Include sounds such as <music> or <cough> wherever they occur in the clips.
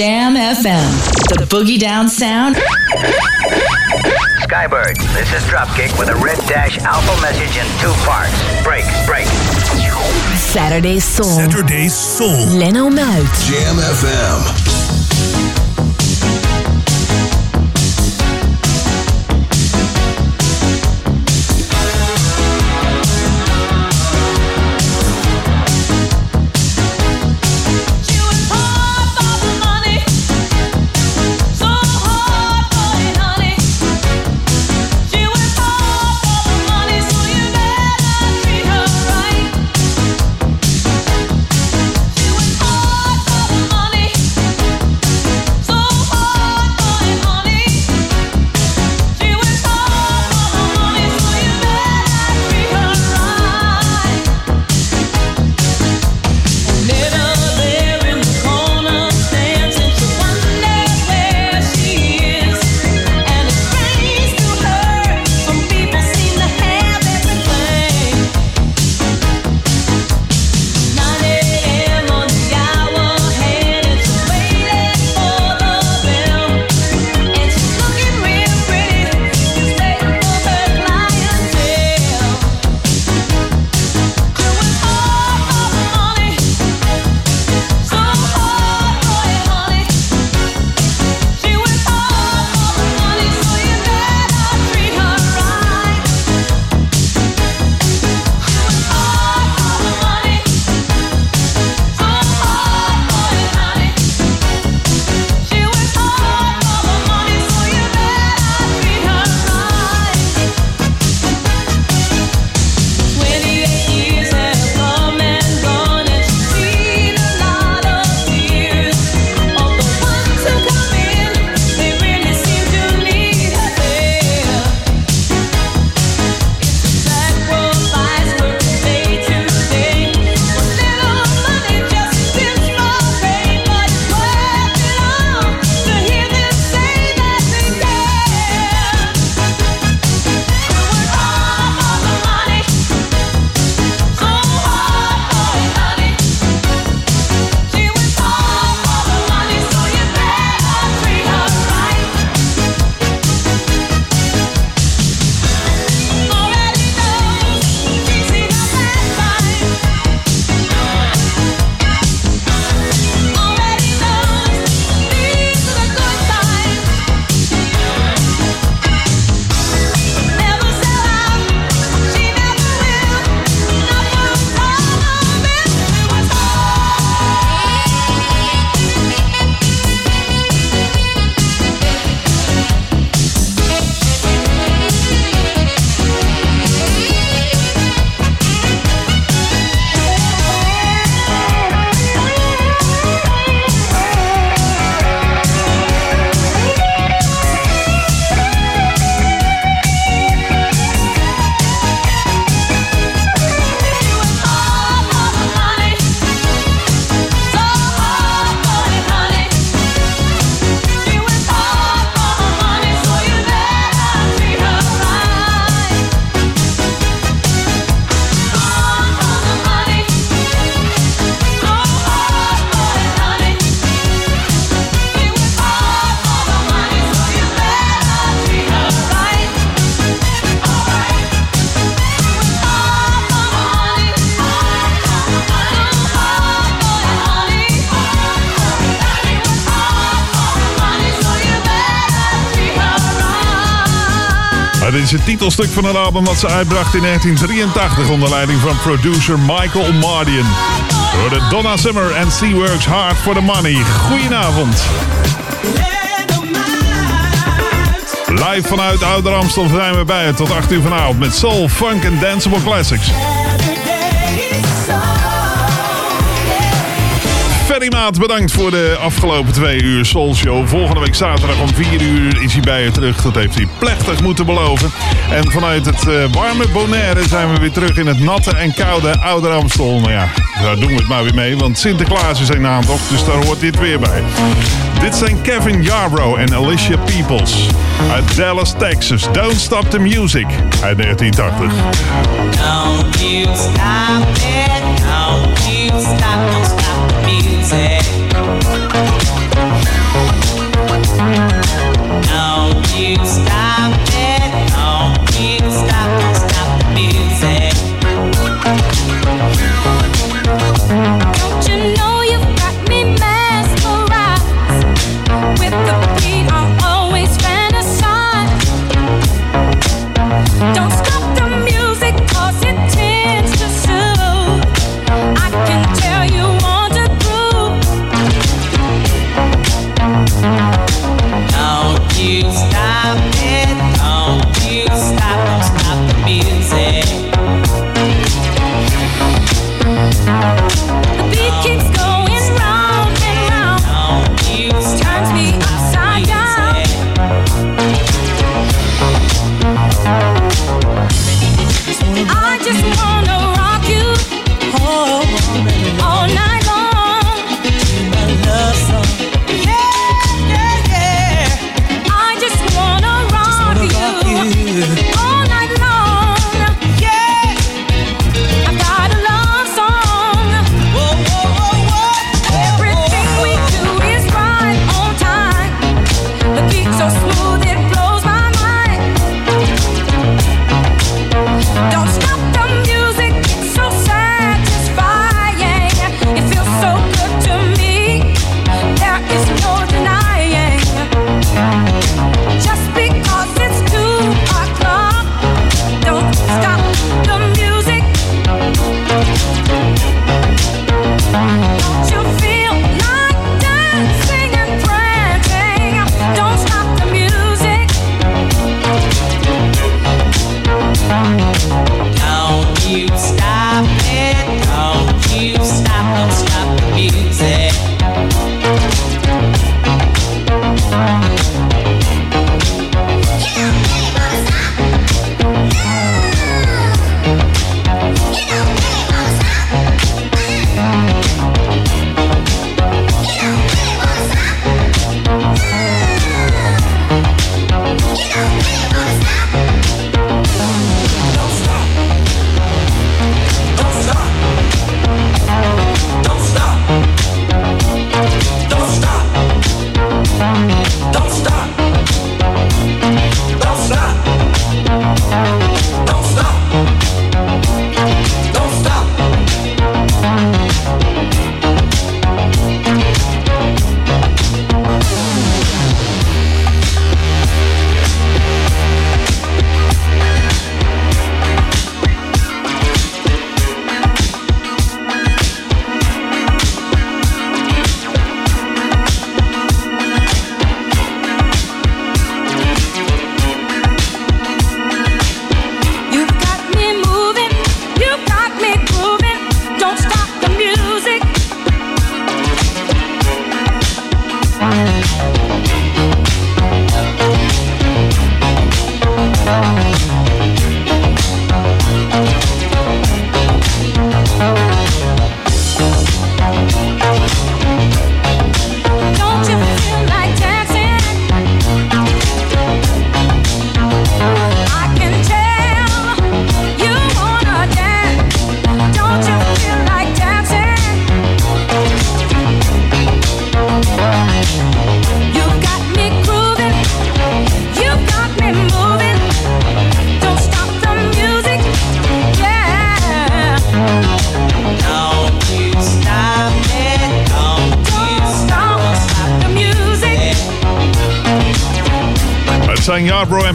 Jam FM. The boogie down sound. Skybird, this is Dropkick with a red dash alpha message in two parts. Break, break. Saturday Soul. Saturday Soul. Leno Muit. Jam FM. Titelstuk van een album dat ze uitbracht in 1983 onder leiding van producer Michael Mardian. Door de Donna Summer en Sea Works Hard for the Money. Goedenavond. Live vanuit Ouder Amstel zijn we bij je tot 8 uur vanavond met soul, funk en danceable classics. Ferry Maat, bedankt voor de afgelopen twee uur Soul Show. Volgende week zaterdag om 4 uur is hij bij je terug. Dat heeft hij plechtig moeten beloven. En vanuit het uh, warme Bonaire zijn we weer terug in het natte en koude Ouder Amstel. Nou ja, daar doen we het maar weer mee, want Sinterklaas is een aantocht, dus daar hoort dit weer bij. Dit zijn Kevin Yarbrough en Alicia Peoples uit Dallas, Texas. Don't Stop the Music uit 1980. Don't you stop it, don't you stop, don't stop Don't you stop.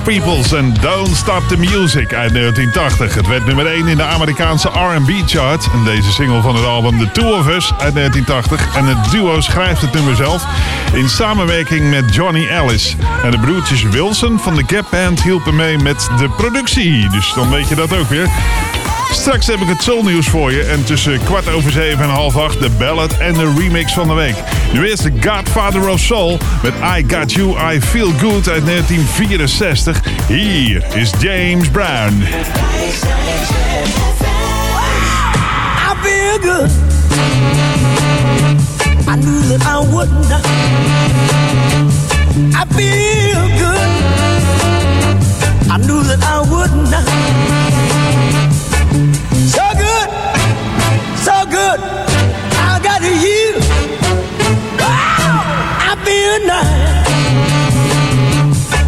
Peoples en Don't Stop the Music uit 1980. Het werd nummer 1 in de Amerikaanse R&B chart. En deze single van het album The Two of Us uit 1980. En het duo schrijft het nummer zelf in samenwerking met Johnny Ellis. En de broertjes Wilson van de Gap Band hielpen mee met de productie. Dus dan weet je dat ook weer. Straks heb ik het soulnieuws voor je. En tussen kwart over zeven en half acht de ballad en de remix van de week. Nu eerst de Godfather of Soul met I Got You, I Feel Good uit 1964. Hier is James Brown. I feel good. I knew that I would not. I feel good. I knew that I would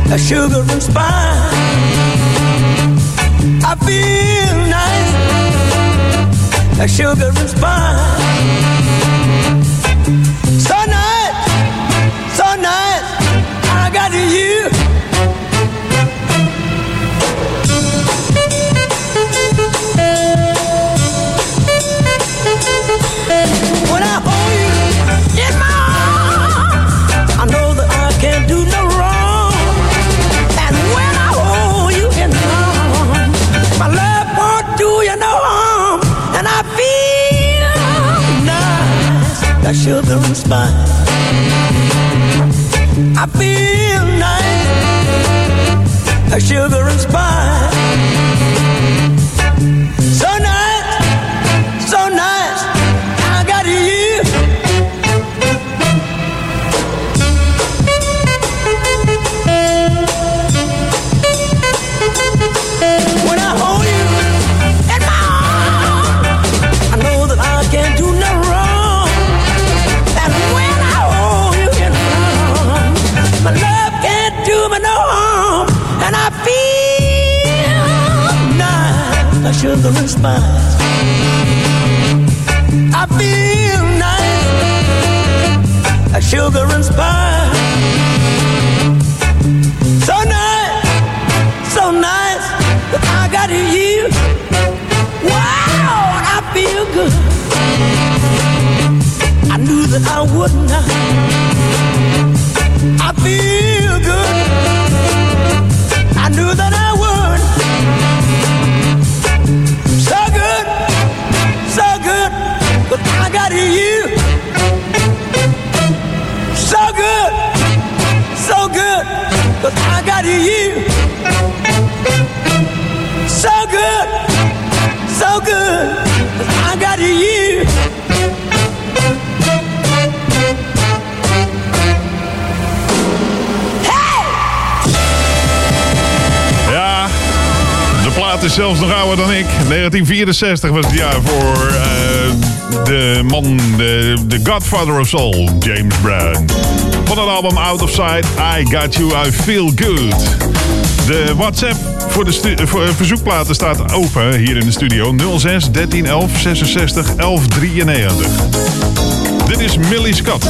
A sugar and spice. I feel nice like sugar and spice. Like sugar and spice. I feel nice, like sugar and spice. Sugar and spice. I feel nice, like sugar and spice. So nice, so nice that I got you. Wow, I feel good. I knew that I would not. I feel good. I knew that Ja, de plaat is zelfs nog ouder dan ik. 1964 was het jaar voor eh, de man, de, de Godfather of Soul, James Brown. Van het album Out of Sight, I Got You, I Feel Good. De WhatsApp voor de voor eh, verzoekplaten staat open hier in de studio. 06 13 11 66 11 93. Dit is Millie Scott.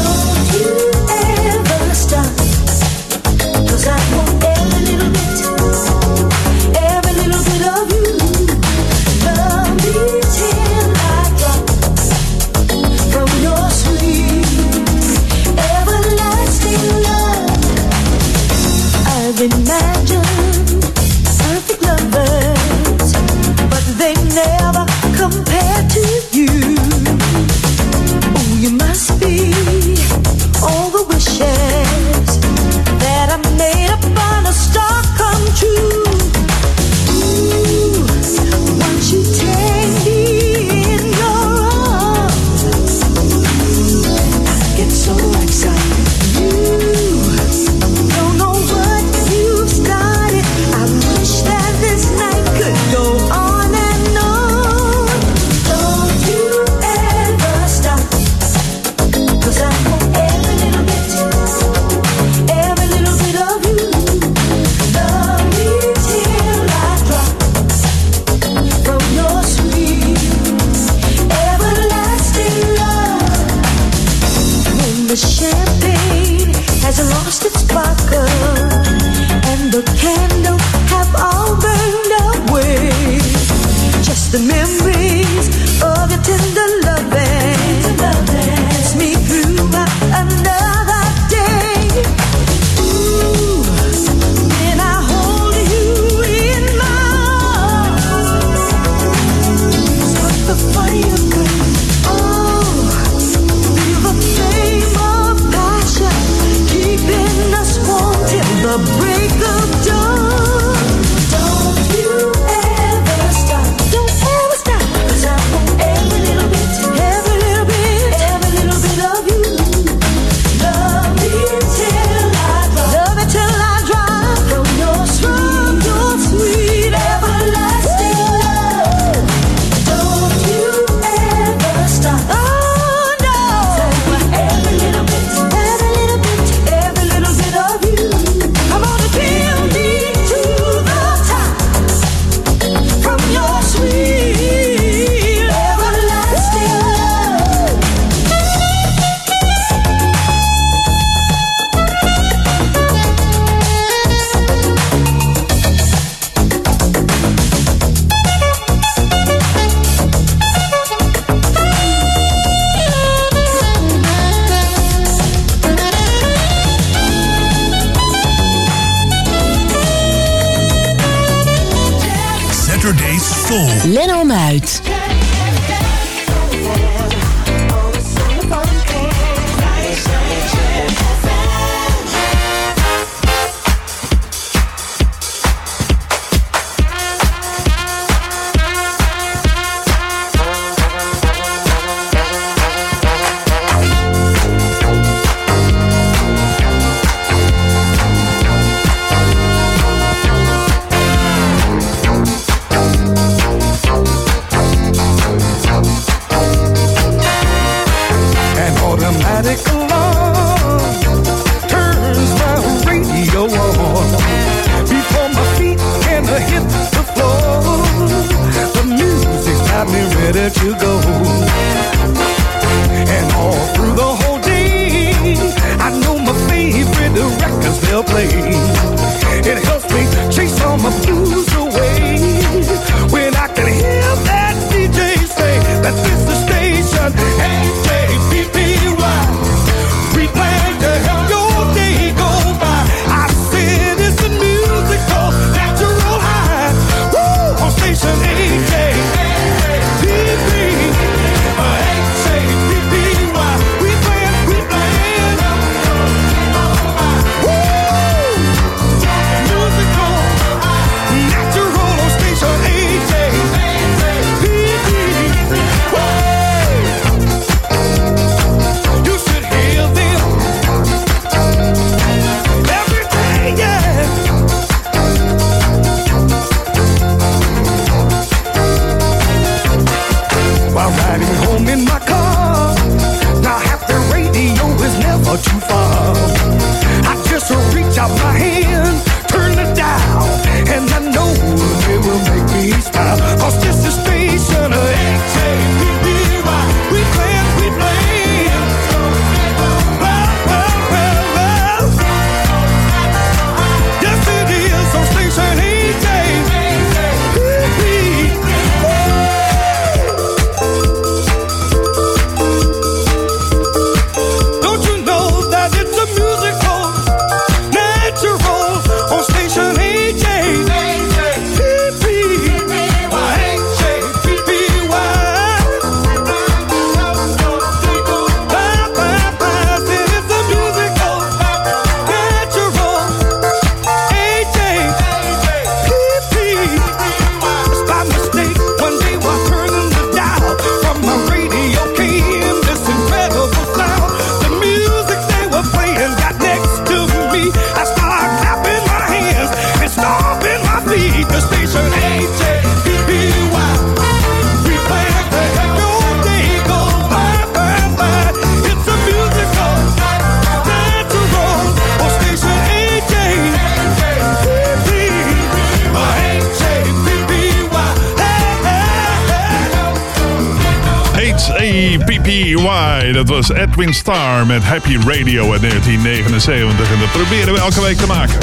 Edwin Star met Happy Radio uit 1979. En dat proberen we elke week te maken.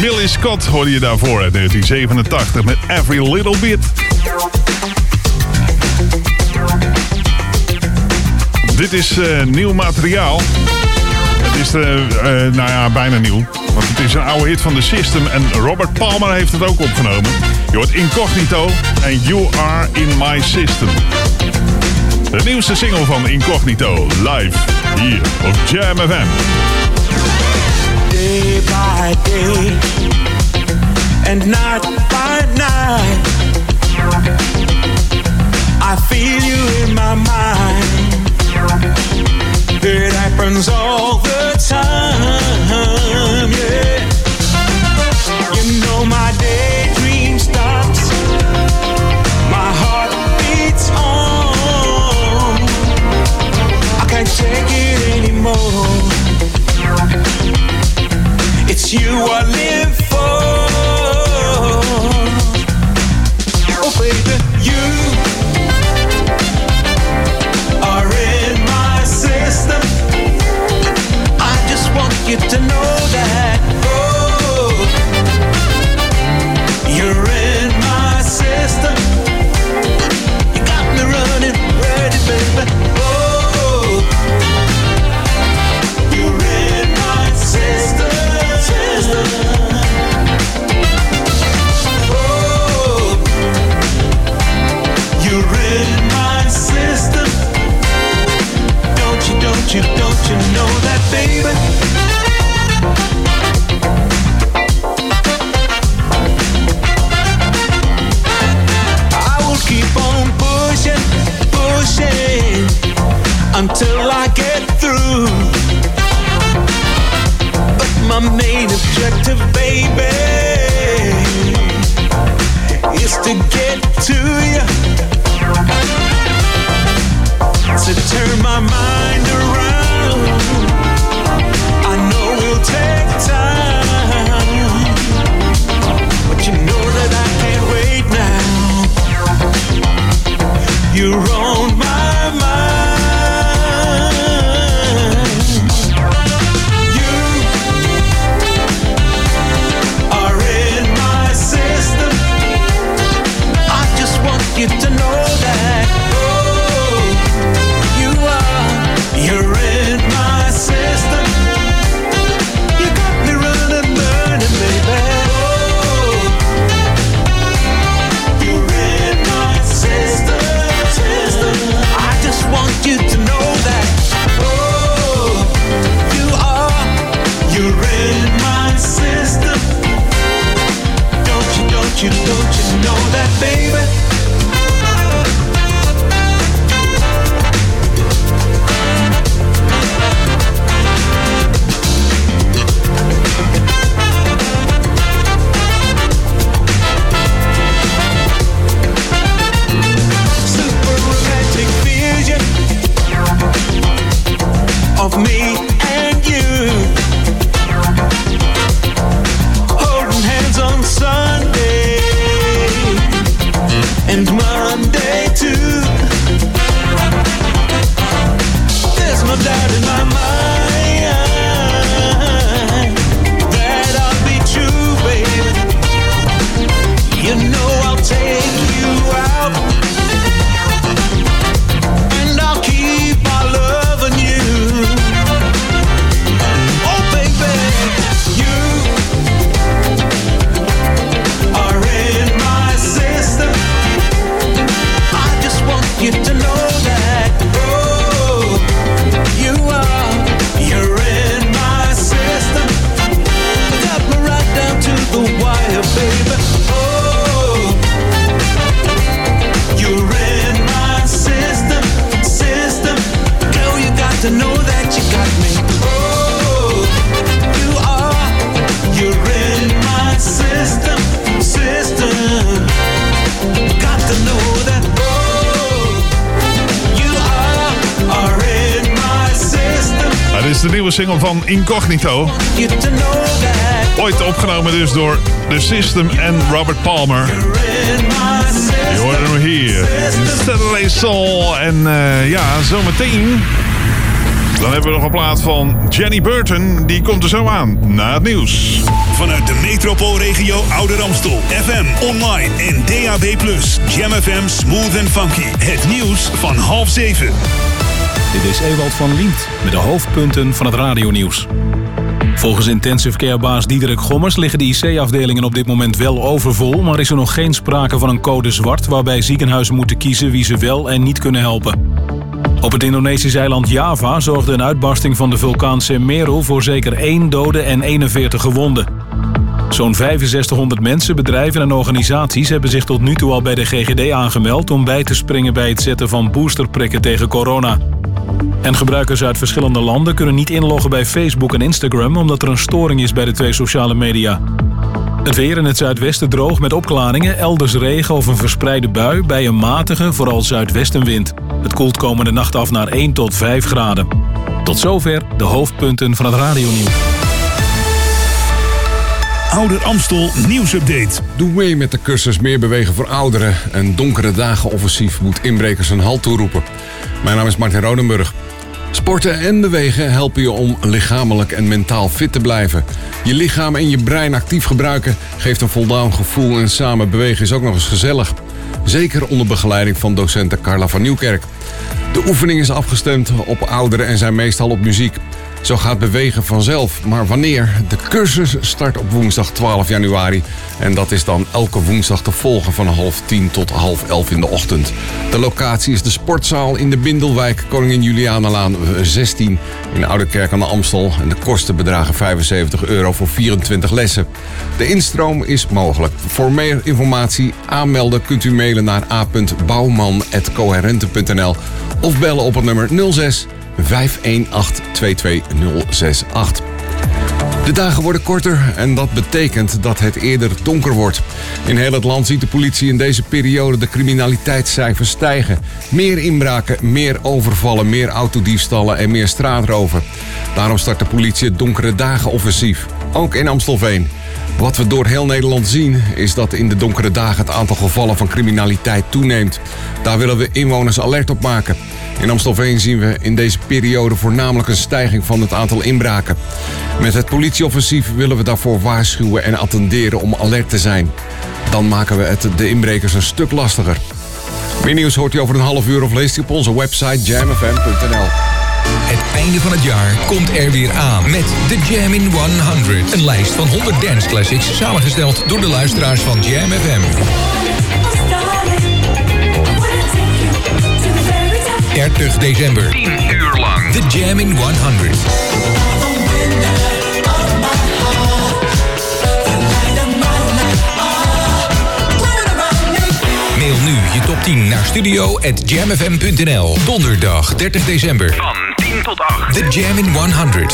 Millie Scott hoorde je daarvoor uit 1987 met Every Little Bit. Dit is eh, nieuw materiaal. Het is, eh, eh, nou ja, bijna nieuw. Want het is een oude hit van The System en Robert Palmer heeft het ook opgenomen. Je hoort Incognito en You Are In My System. De nieuwste single van Incognito, live hier op Jam FM. Day by day and night by night I feel you in my mind It happens all the time, You know my day you I live for. Oh, baby, you. until I get through. But my main objective, baby, is to get de nieuwe single van Incognito. Ooit opgenomen dus door The System en Robert Palmer. Je hoort hem hier. Saturday Soul. En uh, ja, zometeen... Dan hebben we nog een plaat van Jenny Burton. Die komt er zo aan, na het nieuws. Vanuit de metropoolregio Oude Ramstel. FM, online en DAB+. Jam FM Smooth and Funky. Het nieuws van half zeven. Dit is Ewald van Liemt met de hoofdpunten van het radionieuws. Volgens intensive carebaas Diederik Gommers liggen de IC-afdelingen op dit moment wel overvol, maar is er nog geen sprake van een code zwart waarbij ziekenhuizen moeten kiezen wie ze wel en niet kunnen helpen. Op het Indonesische eiland Java zorgde een uitbarsting van de vulkaan Semeru voor zeker één dode en 41 gewonden. Zo'n 6500 mensen, bedrijven en organisaties hebben zich tot nu toe al bij de GGD aangemeld om bij te springen bij het zetten van boosterprikken tegen corona. En gebruikers uit verschillende landen kunnen niet inloggen bij Facebook en Instagram omdat er een storing is bij de twee sociale media. Het weer in het zuidwesten droog met opklaringen, elders regen of een verspreide bui bij een matige, vooral zuidwestenwind. Het koelt komende nacht af naar 1 tot 5 graden. Tot zover de hoofdpunten van het radionieuws. Ouder Amstel nieuwsupdate. Doe mee met de cursus Meer Bewegen voor Ouderen. Een donkere dagen offensief moet inbrekers een halt toeroepen. Mijn naam is Martin Rodenburg. Sporten en bewegen helpen je om lichamelijk en mentaal fit te blijven. Je lichaam en je brein actief gebruiken geeft een voldaan gevoel en samen bewegen is ook nog eens gezellig. Zeker onder begeleiding van docenten Carla van Nieuwkerk. De oefening is afgestemd op ouderen en zijn meestal op muziek. Zo gaat bewegen vanzelf. Maar wanneer? De cursus start op woensdag 12 januari. En dat is dan elke woensdag te volgen van half tien tot half elf in de ochtend. De locatie is de sportzaal in de Bindelwijk, Koningin Julianalaan 16 in Ouderkerk aan de Amstel. En de kosten bedragen 75 euro voor 24 lessen. De instroom is mogelijk. Voor meer informatie aanmelden kunt u mailen naar a.bouwman.coherente.nl of bellen op het nummer 06 518 22068. De dagen worden korter en dat betekent dat het eerder donker wordt. In heel het land ziet de politie in deze periode de criminaliteitscijfers stijgen. Meer inbraken, meer overvallen, meer autodiefstallen en meer straatroven. Daarom start de politie het donkere dagen offensief. Ook in Amstelveen. Wat we door heel Nederland zien is dat in de donkere dagen het aantal gevallen van criminaliteit toeneemt. Daar willen we inwoners alert op maken. In Amstelveen zien we in deze periode voornamelijk een stijging van het aantal inbraken. Met het politieoffensief willen we daarvoor waarschuwen en attenderen om alert te zijn. Dan maken we het de inbrekers een stuk lastiger. Meer nieuws hoort u over een half uur of leest u op onze website jamfm.nl. Het einde van het jaar komt er weer aan met The Jam in 100. Een lijst van 100 dance classics samengesteld door de luisteraars van Jam FM. 30 december. 10 uur lang. The Jam in 100. Mail nu je top 10 naar studio.jamfm.nl. Donderdag 30 december. Van 10 tot 8. The Jam in 100.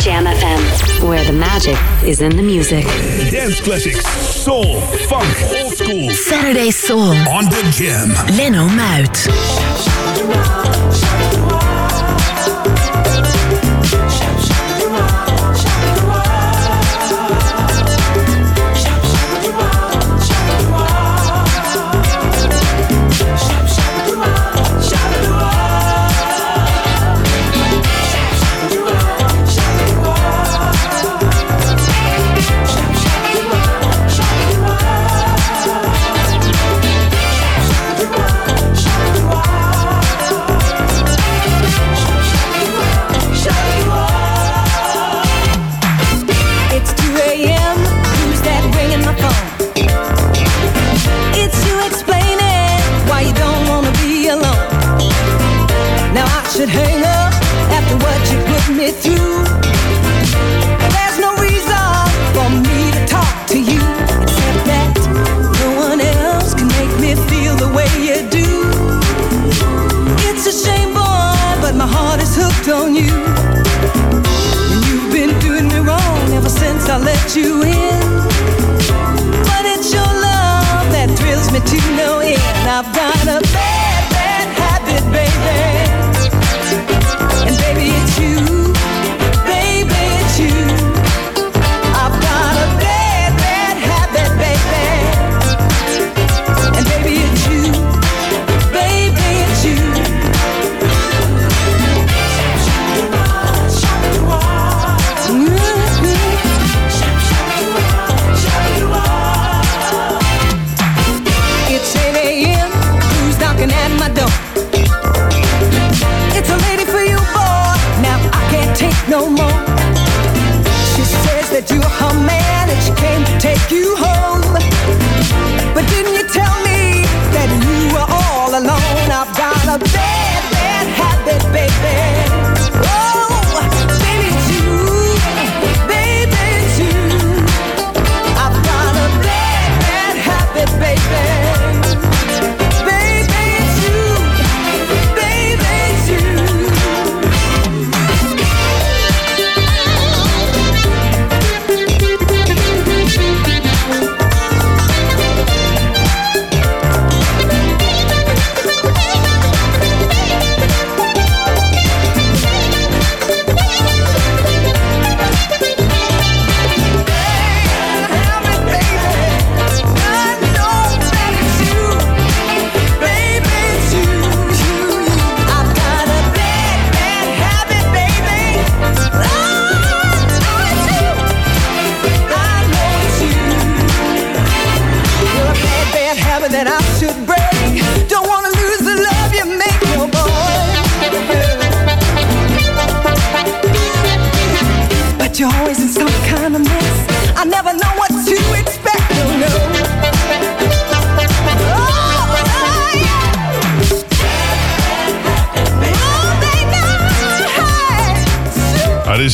Jam FM, where the magic is in the music. Dance classics, soul, funk, old school. Saturday Soul. On the Jam. Leno Muit.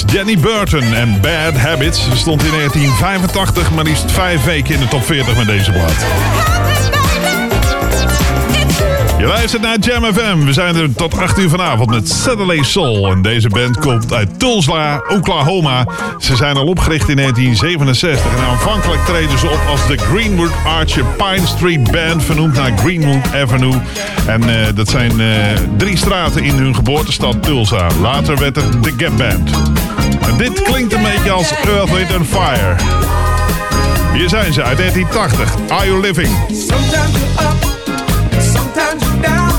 Jenny Burton en Bad Habits. Stond in 1985 maar liefst vijf weken in de top 40 met deze plaat. Je luistert naar Jam FM. We zijn er tot 8 uur vanavond met Saturday Soul. En deze band komt uit Tulsa, Oklahoma. Ze zijn al opgericht in 1967. En aanvankelijk treden ze op als de Greenwood Archer Pine Street Band. Vernoemd naar Greenwood Avenue. En eh, dat zijn eh, drie straten in hun geboortestad Tulsa. Later werd het de Gap Band. Dit klinkt een beetje als Earth, Wind and Fire. Hier zijn ze uit 1980. Are You Living? Sometimes you're up, sometimes you're down.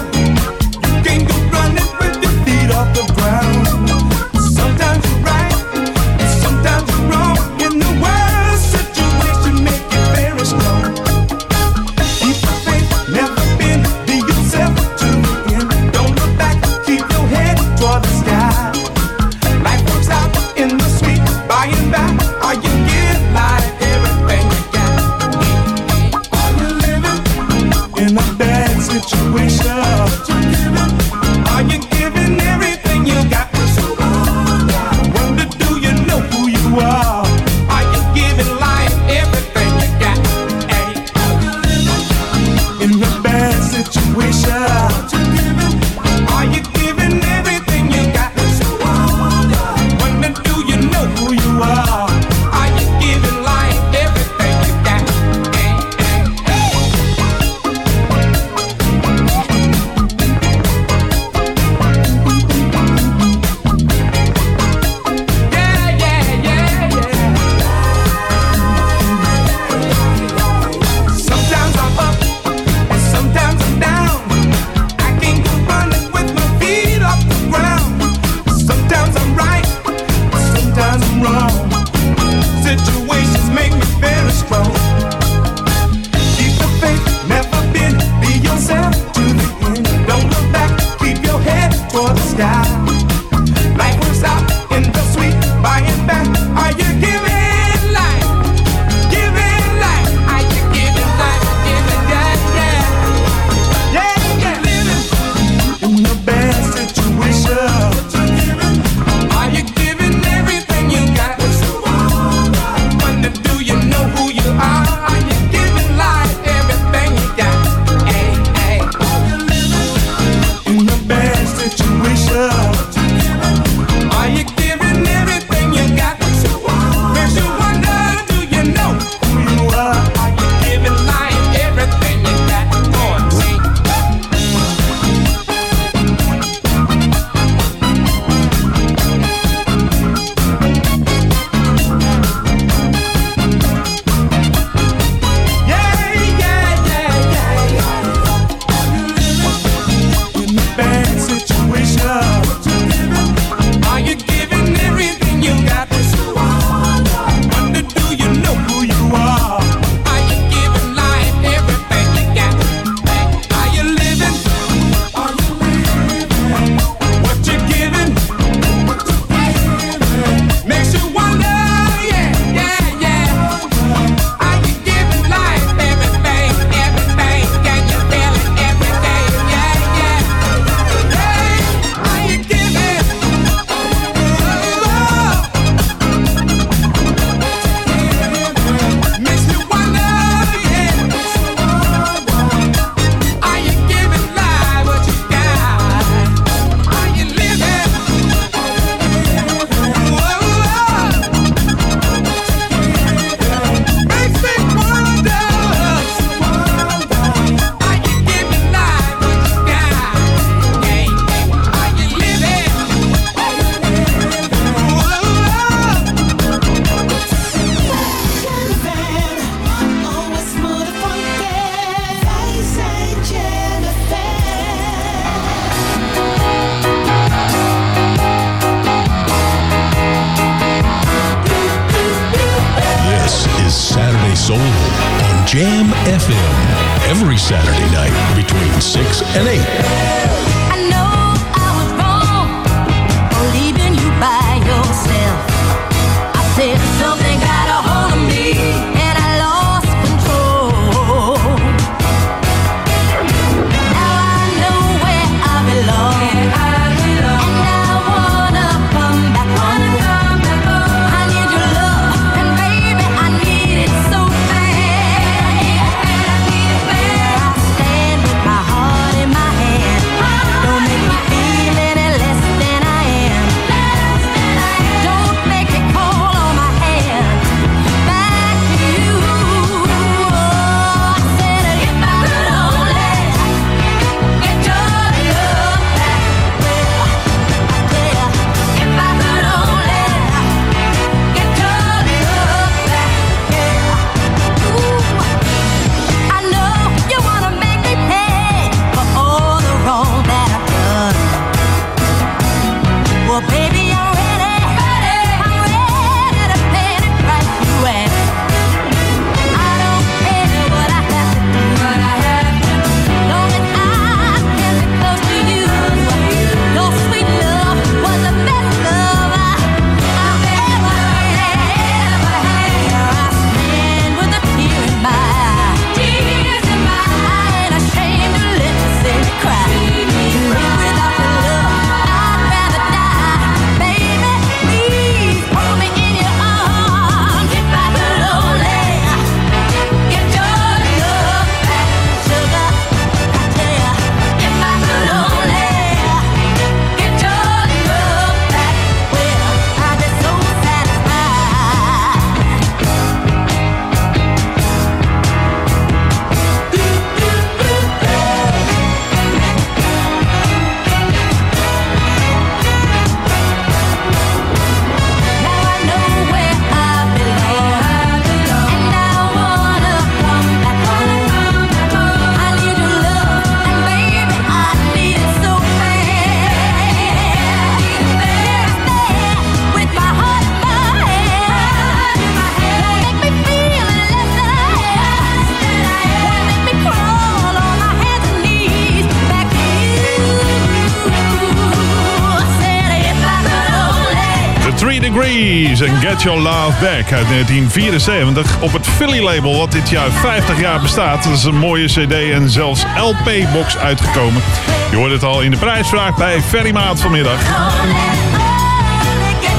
Your Love Back uit 1974 op het Philly label wat dit jaar 50 jaar bestaat. Dat is een mooie cd en zelfs LP-box uitgekomen. Je hoort het al in de prijsvraag bij Ferry Maat vanmiddag.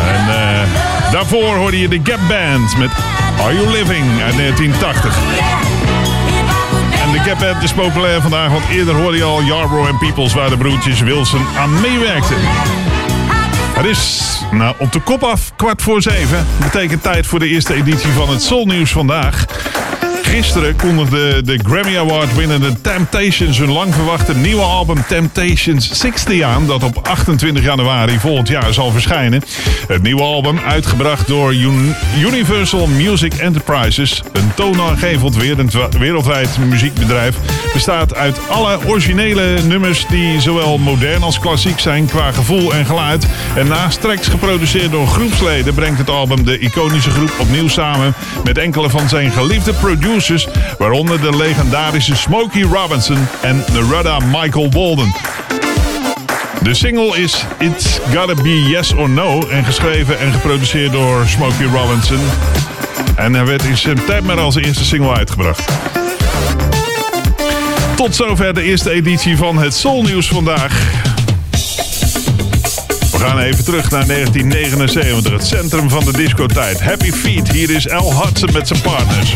En eh, daarvoor hoorde je de Gap Band met Are You Living uit 1980. En de Gap Band is populair vandaag, want eerder hoorde je al Yarbrough en Peoples waar de broertjes Wilson aan meewerkten. Het is nou, op de kop af, kwart voor zeven. Betekent tijd voor de eerste editie van het Soul Nieuws vandaag. Gisteren kondigde de Grammy Award winnende Temptations hun lang verwachte nieuwe album Temptations 60 aan, dat op 28 januari volgend jaar zal verschijnen. Het nieuwe album, uitgebracht door Un- Universal Music Enterprises, een toonaangevend wereld- wereldwijd muziekbedrijf, bestaat uit alle originele nummers die zowel modern als klassiek zijn qua gevoel en geluid. En naast tracks geproduceerd door groepsleden brengt het album de iconische groep opnieuw samen met enkele van zijn geliefde producers, waaronder de legendarische Smokey Robinson en Nerada Michael Walden. De single is It's Gotta Be Yes or No en geschreven en geproduceerd door Smokey Robinson. En hij werd in september als eerste single uitgebracht. Tot zover de eerste editie van het Soul Nieuws vandaag. We gaan even terug naar 1979, het centrum van de discotijd. Happy Feet, hier is Al Hudson met zijn partners.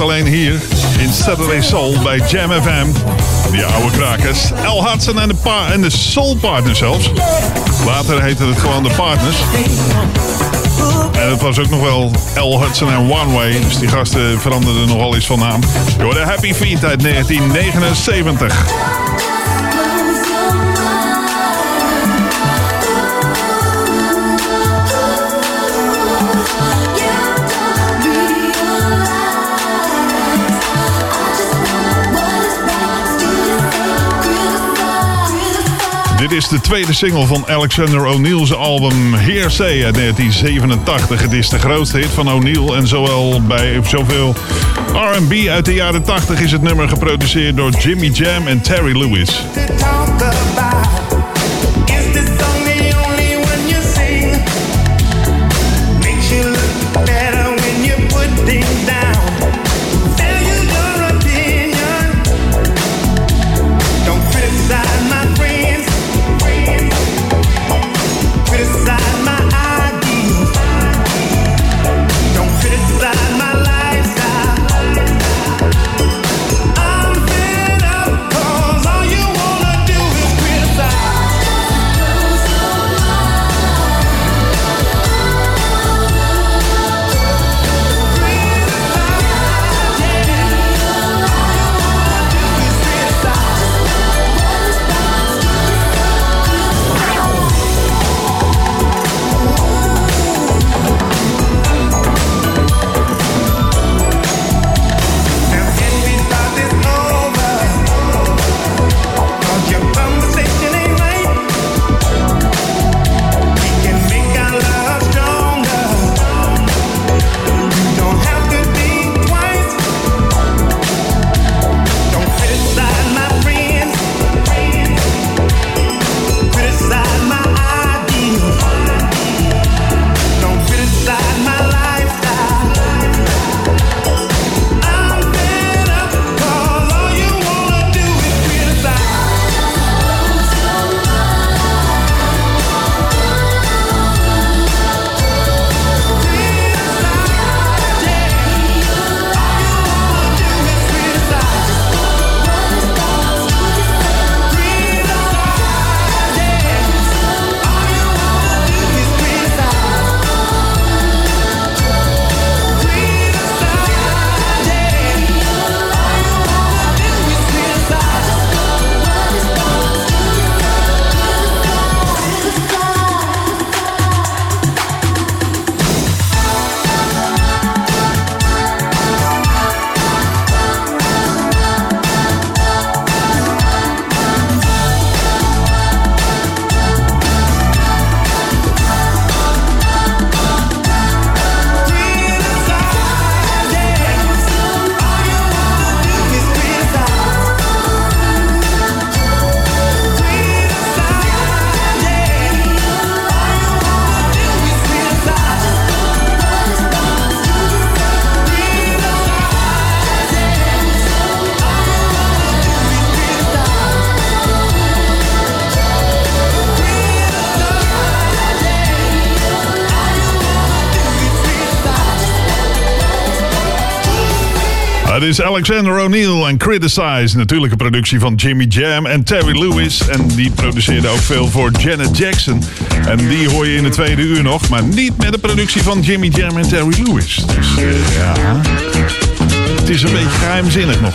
Alleen hier in Saturday Soul bij Jam FM. Die oude krakers. El Hudson en de, pa en de Soul Partners zelfs. Later heette het gewoon de Partners. En het was ook nog wel El Hudson en One Way. Dus die gasten veranderden nogal eens van naam. Je hoorde Happy Feet uit 1979. Dit is de tweede single van Alexander O'Neill's album Hearsay uit 1987. Het is de grootste hit van O'Neill en zowel bij zoveel R&B uit de jaren 80 is het nummer geproduceerd door Jimmy Jam en Terry Lewis. Is Alexander O'Neill en Criticize. Natuurlijk een productie van Jimmy Jam en Terry Lewis. En die produceerde ook veel voor Janet Jackson. En die hoor je in de tweede uur nog. Maar niet met de productie van Jimmy Jam en Terry Lewis. Dus eh, ja... Het is een beetje geheimzinnig nog.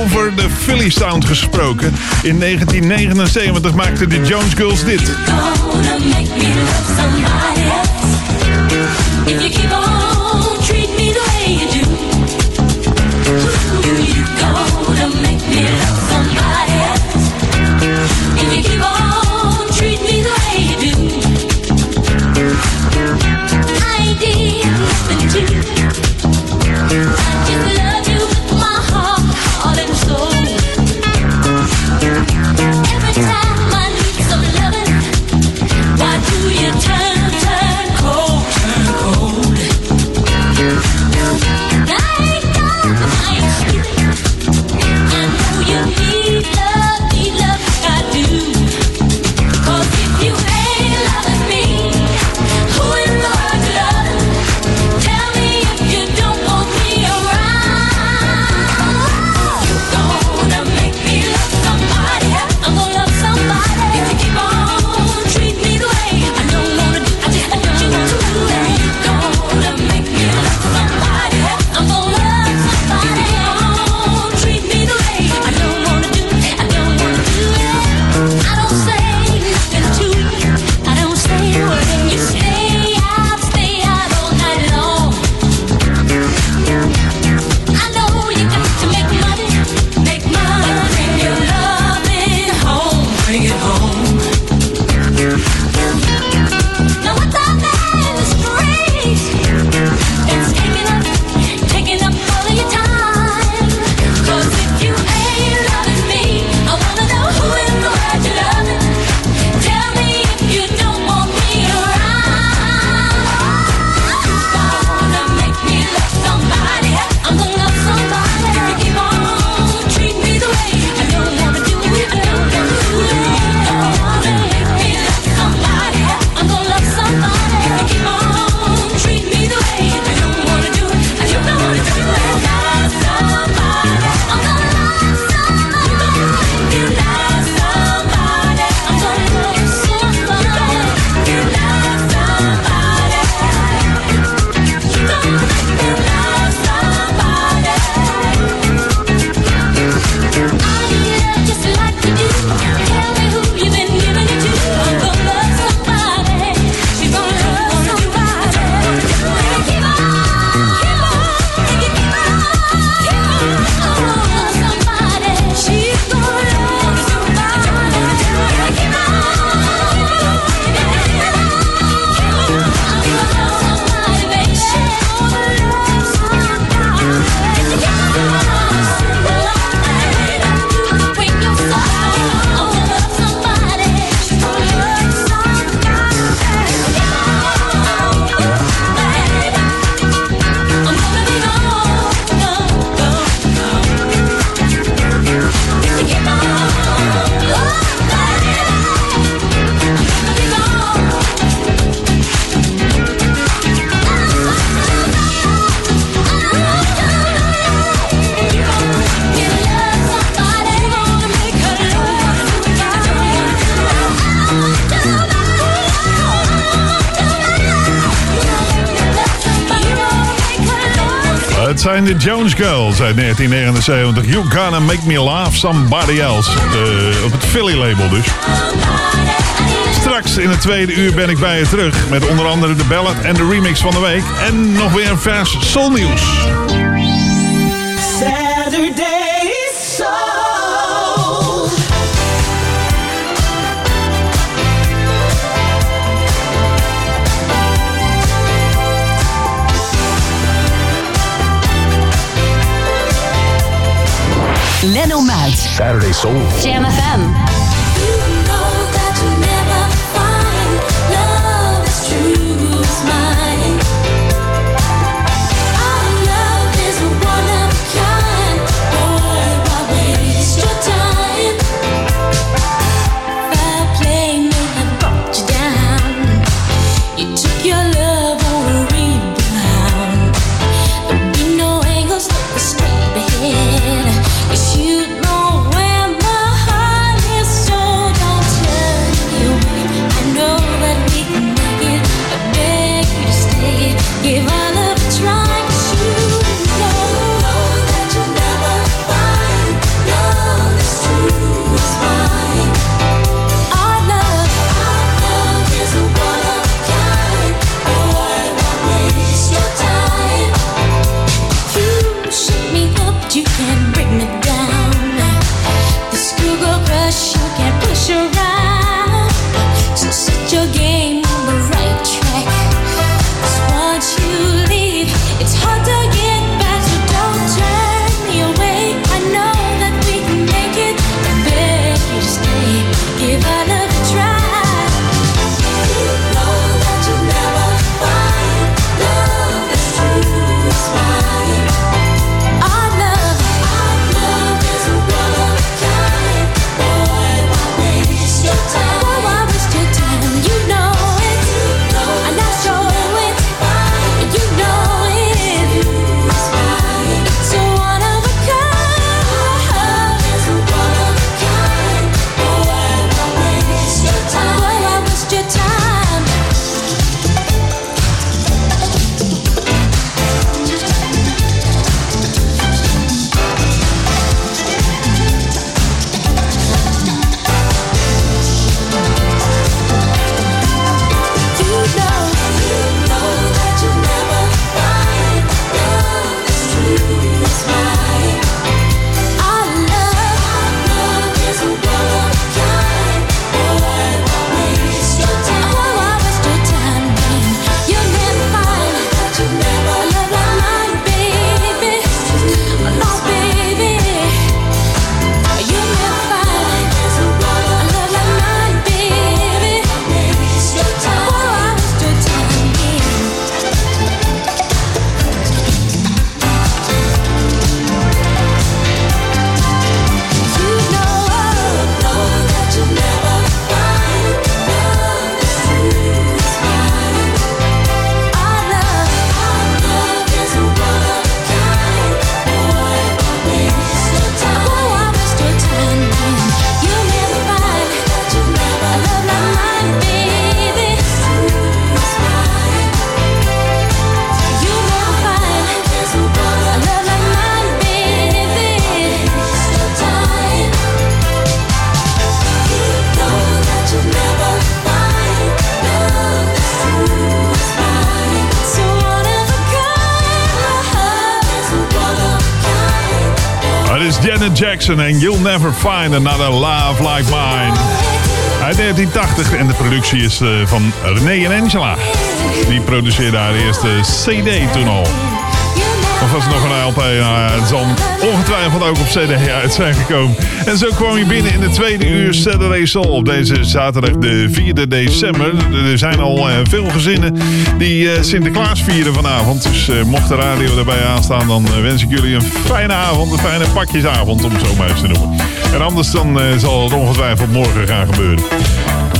Over de Philly Sound gesproken. In 1979 maakten de Jones Girls dit. If you keep on Jones Girls uit 1979. You Gonna Make Me Love Somebody Else. De- op het Philly label dus. Straks in het tweede uur ben ik bij je terug. Met onder andere de ballad en de remix van de week. En nog weer een vers soulnieuws. Lenno Muit. Saturday Soul. Jam FM. Jackson en You'll Never Find Another Love Like Mine. Uit 1980 en de productie is eh, van René en Angela. Die produceerde haar eerste CD toen al. Of was het nog een LP? Nou, het zal ongetwijfeld ook op CD uit zijn gekomen. En zo kwam je binnen in de tweede uur Saturday op deze zaterdag de 4e december. Er zijn al eh, veel gezinnen die eh, Sinterklaas vieren vanavond. Dus eh, mocht de radio erbij aanstaan, dan wens ik jullie een fijne avond. Een fijne pakjesavond, om het zo maar eens te noemen. En anders dan zal het ongetwijfeld morgen gaan gebeuren.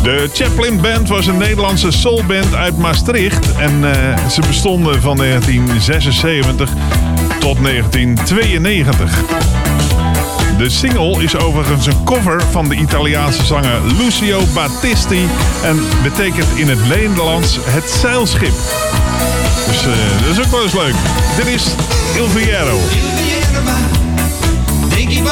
De Chaplin Band was een Nederlandse soulband uit Maastricht. En eh, ze bestonden van 1976 tot 1992. De single is overigens een cover van de Italiaanse zanger Lucio Battisti en betekent in het Nederlands het zeilschip. Dus eh, dat is ook wel eens leuk. Dit is Il Viero. De chi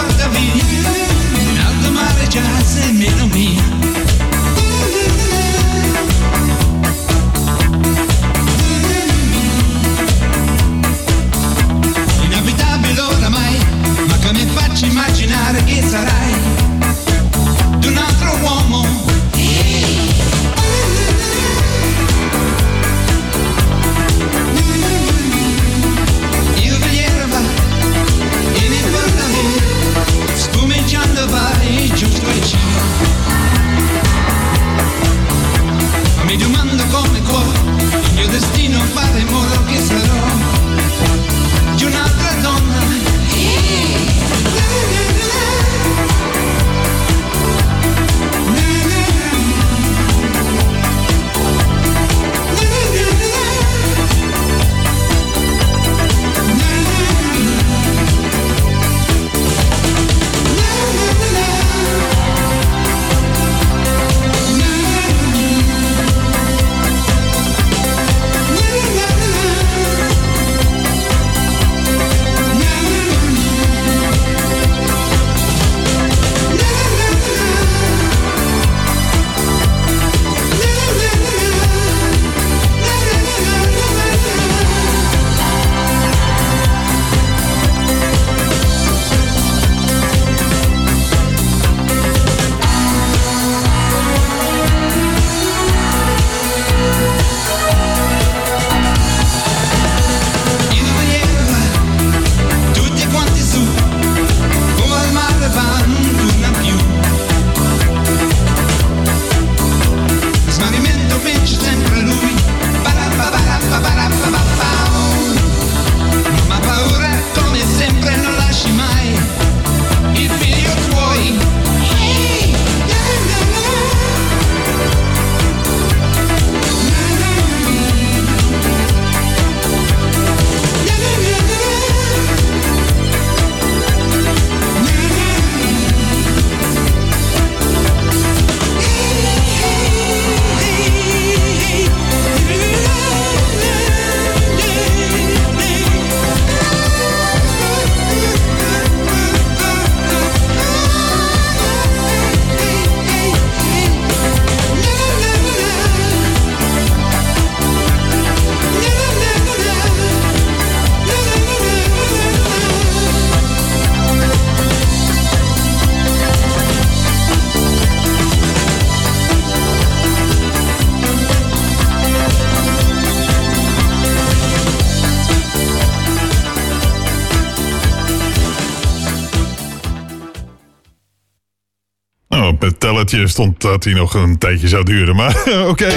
stond dat hij nog een tijdje zou duren. Maar <laughs> oké.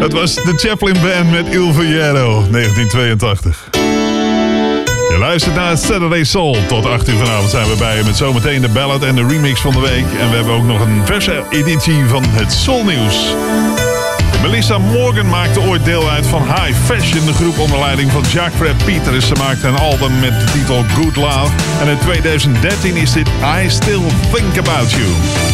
Het was de Chaplin Band met Il Viero, 1982. Je luistert naar Saturday Soul. Tot 8 uur vanavond zijn we bij je met zometeen de ballad en de remix van de week. En we hebben ook nog een verse editie van het Soul Nieuws. Melissa Morgan maakte ooit deel uit van High Fashion, de groep onder leiding van Jacques Fred Peters. Ze maakte een album met de titel Good Love. En in 2013 is dit I Still Think About you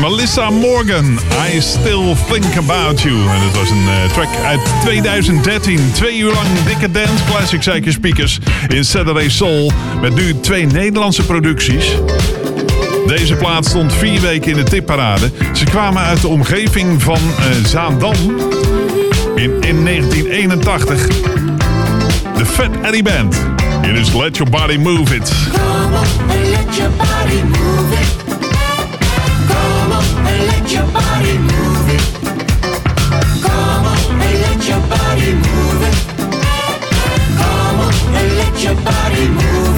Melissa Morgan. I Still Think About You. En dat was een eh, track uit 2013. Twee uur lang dikke dance classic, zeker speakers. In Saturday Soul. Met nu twee Nederlandse producties. Deze plaat stond vier weken in de tipparade. Ze kwamen uit de omgeving van eh, Zaandam. In, 1981. De Fat Eddie Band. It is Let Your Body Move It. Come let your body move it. your body move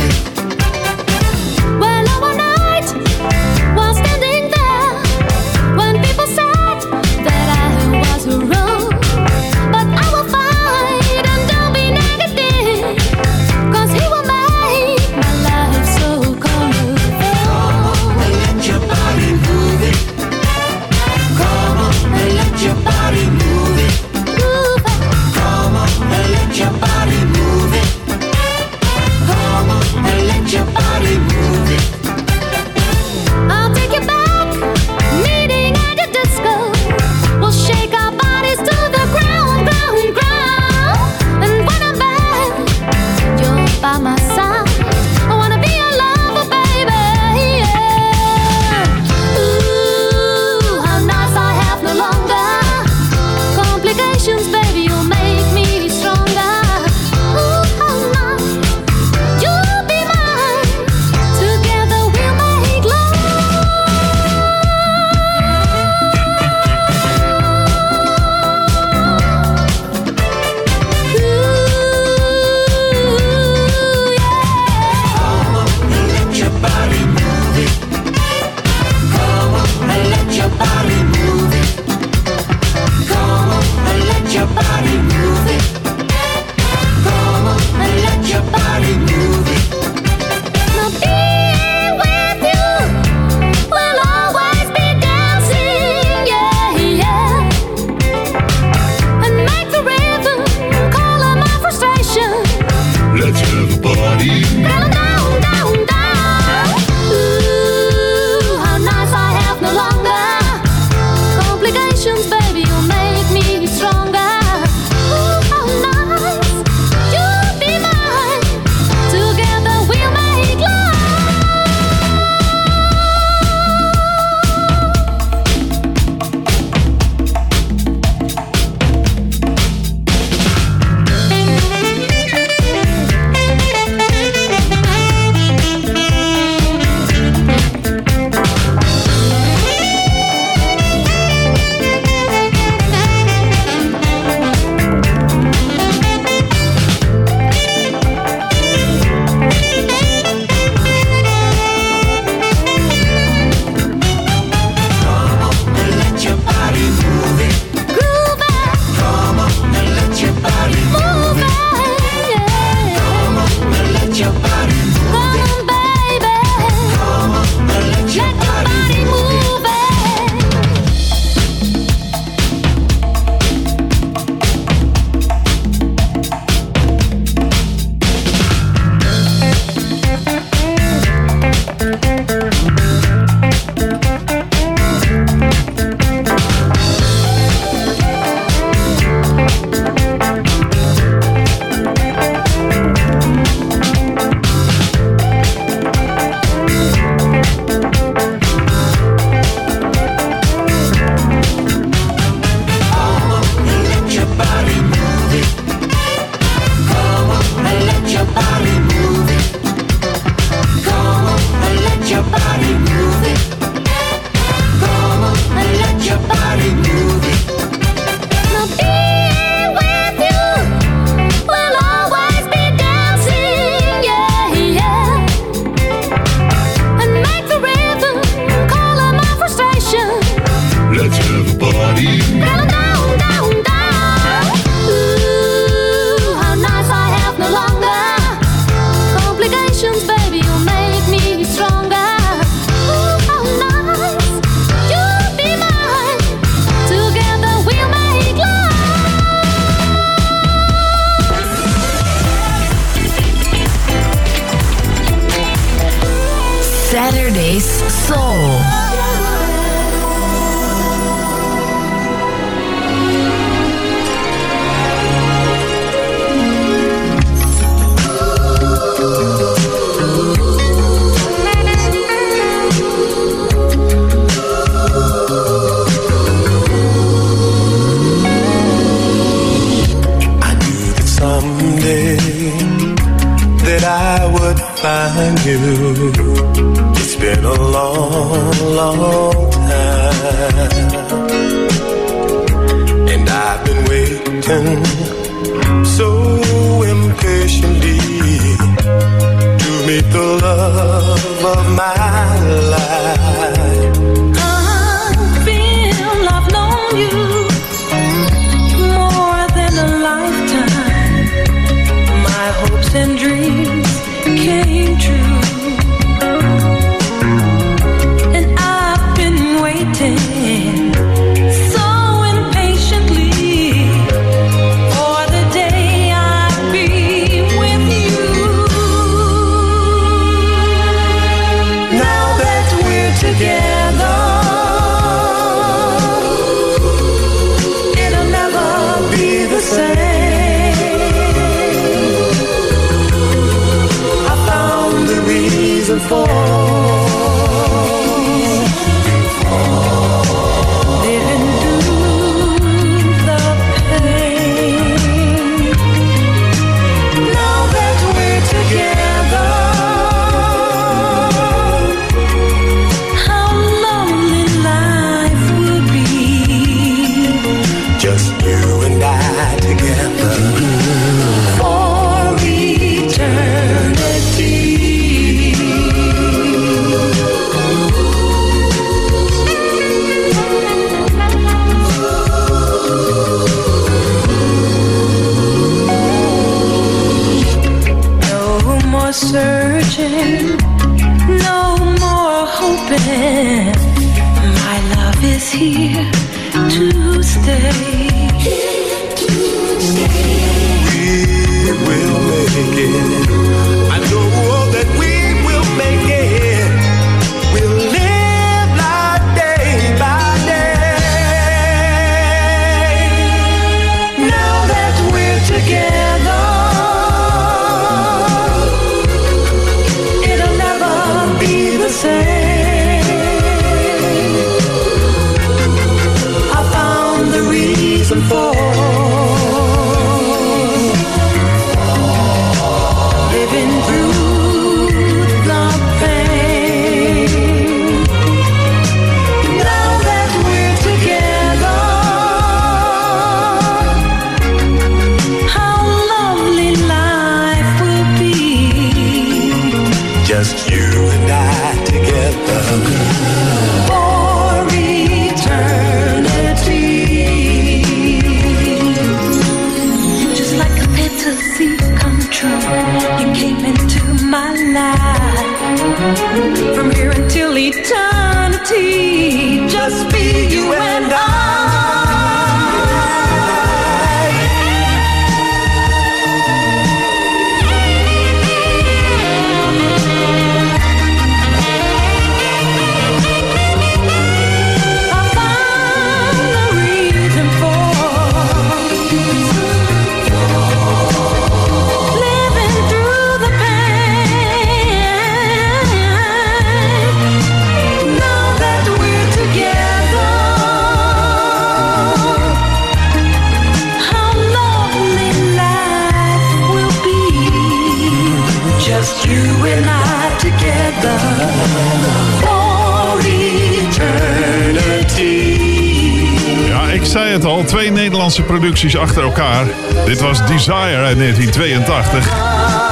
producties achter elkaar. Dit was Desire uit 1982.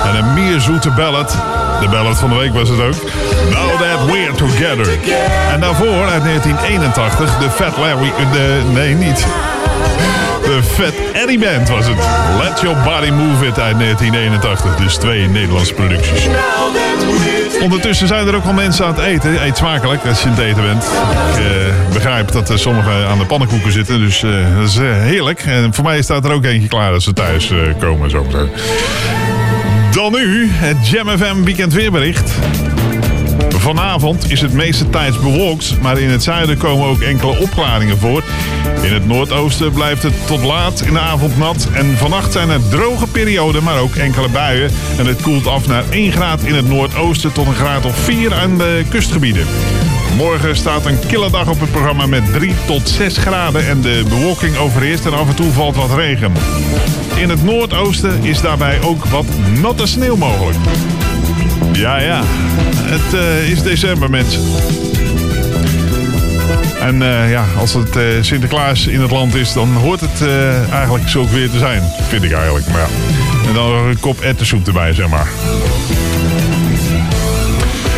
En een meer zoete ballad. De ballad van de week was het ook. Now That We're Together. En daarvoor uit 1981 de Fat Larry... eh, De, nee, niet. De Fat Eddie Band was het. Let Your Body Move It uit 1981. Dus twee Nederlandse producties. Ondertussen zijn er ook al mensen aan het eten. Eet smakelijk als je aan het eten bent. Ik eh, begrijp dat sommigen aan de pannenkoeken zitten. Dus eh, dat is eh, heerlijk. En voor mij staat er ook eentje klaar als ze thuis komen. Zo. Dan nu het Jam FM weekend weerbericht. Vanavond is het meeste tijds bewolkt, maar in het zuiden komen ook enkele opklaringen voor. In het noordoosten blijft het tot laat in de avond nat. En vannacht zijn er droge perioden, maar ook enkele buien. En het koelt af naar 1 graad in het noordoosten tot een graad of 4 aan de kustgebieden. Morgen staat een kille dag op het programma met 3 tot 6 graden en de bewolking overheerst en af en toe valt wat regen. In het noordoosten is daarbij ook wat natte sneeuw mogelijk. Ja, ja. Het eh, is december, mensen. En eh, ja, als het eh, Sinterklaas in het land is, dan hoort het eigenlijk zo weer te zijn. Vind ik eigenlijk. Maar ja. En dan een kop ettensoep erbij, zeg maar.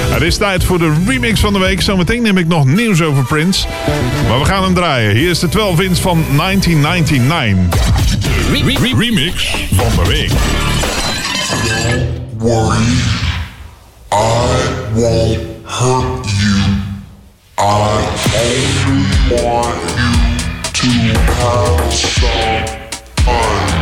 Het is tijd voor de remix van de week. Zometeen neem ik nog nieuws over Prince. Maar we gaan hem draaien. Hier is de 12 inch van 1999. Remix van de week. I won't hurt you. I only want you to have some fun.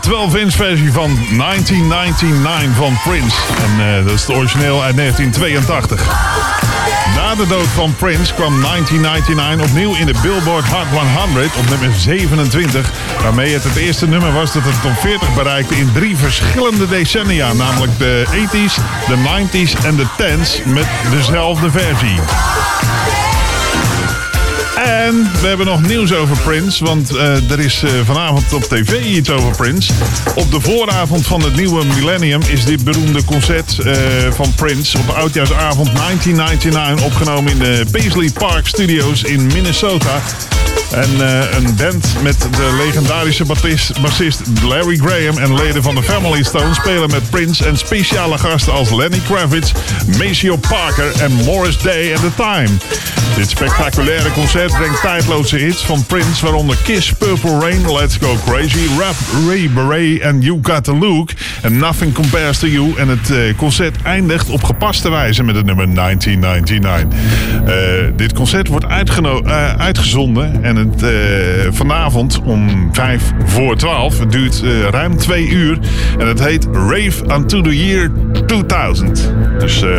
De 12-inch versie van 1999 van Prince. En eh, dat is het origineel uit 1982. Na de dood van Prince kwam 1999 opnieuw in de Billboard Hot 100 op nummer 27. Waarmee het het eerste nummer was dat het top 40 bereikte in drie verschillende decennia. Namelijk de 80s, de 90s en de 10s met dezelfde versie. En we hebben nog nieuws over Prince, want eh, er is eh, vanavond op tv iets over Prince. Op de vooravond van het nieuwe millennium is dit beroemde concert eh, van Prince op oudjaarsavond 1999 opgenomen in de Paisley Park Studios in Minnesota. En eh, een band met de legendarische bassist, Larry Graham en leden van de Family Stone spelen met Prince en speciale gasten als Lenny Kravitz, Maceo Parker en Morris Day and The Time. Dit spectaculaire concert brengt tijdloze hits van Prince, waaronder Kiss, Purple Rain, Let's Go Crazy, Rap, Ray Beret en You Got The Look en Nothing Compares To You. En het eh, concert eindigt op gepaste wijze met het nummer 1999. Eh, dit concert wordt uitgezonden en eh, vanavond om 5 voor 12. Het duurt eh, ruim twee uur en het heet Rave Unto The Year 2000. Dus... eh,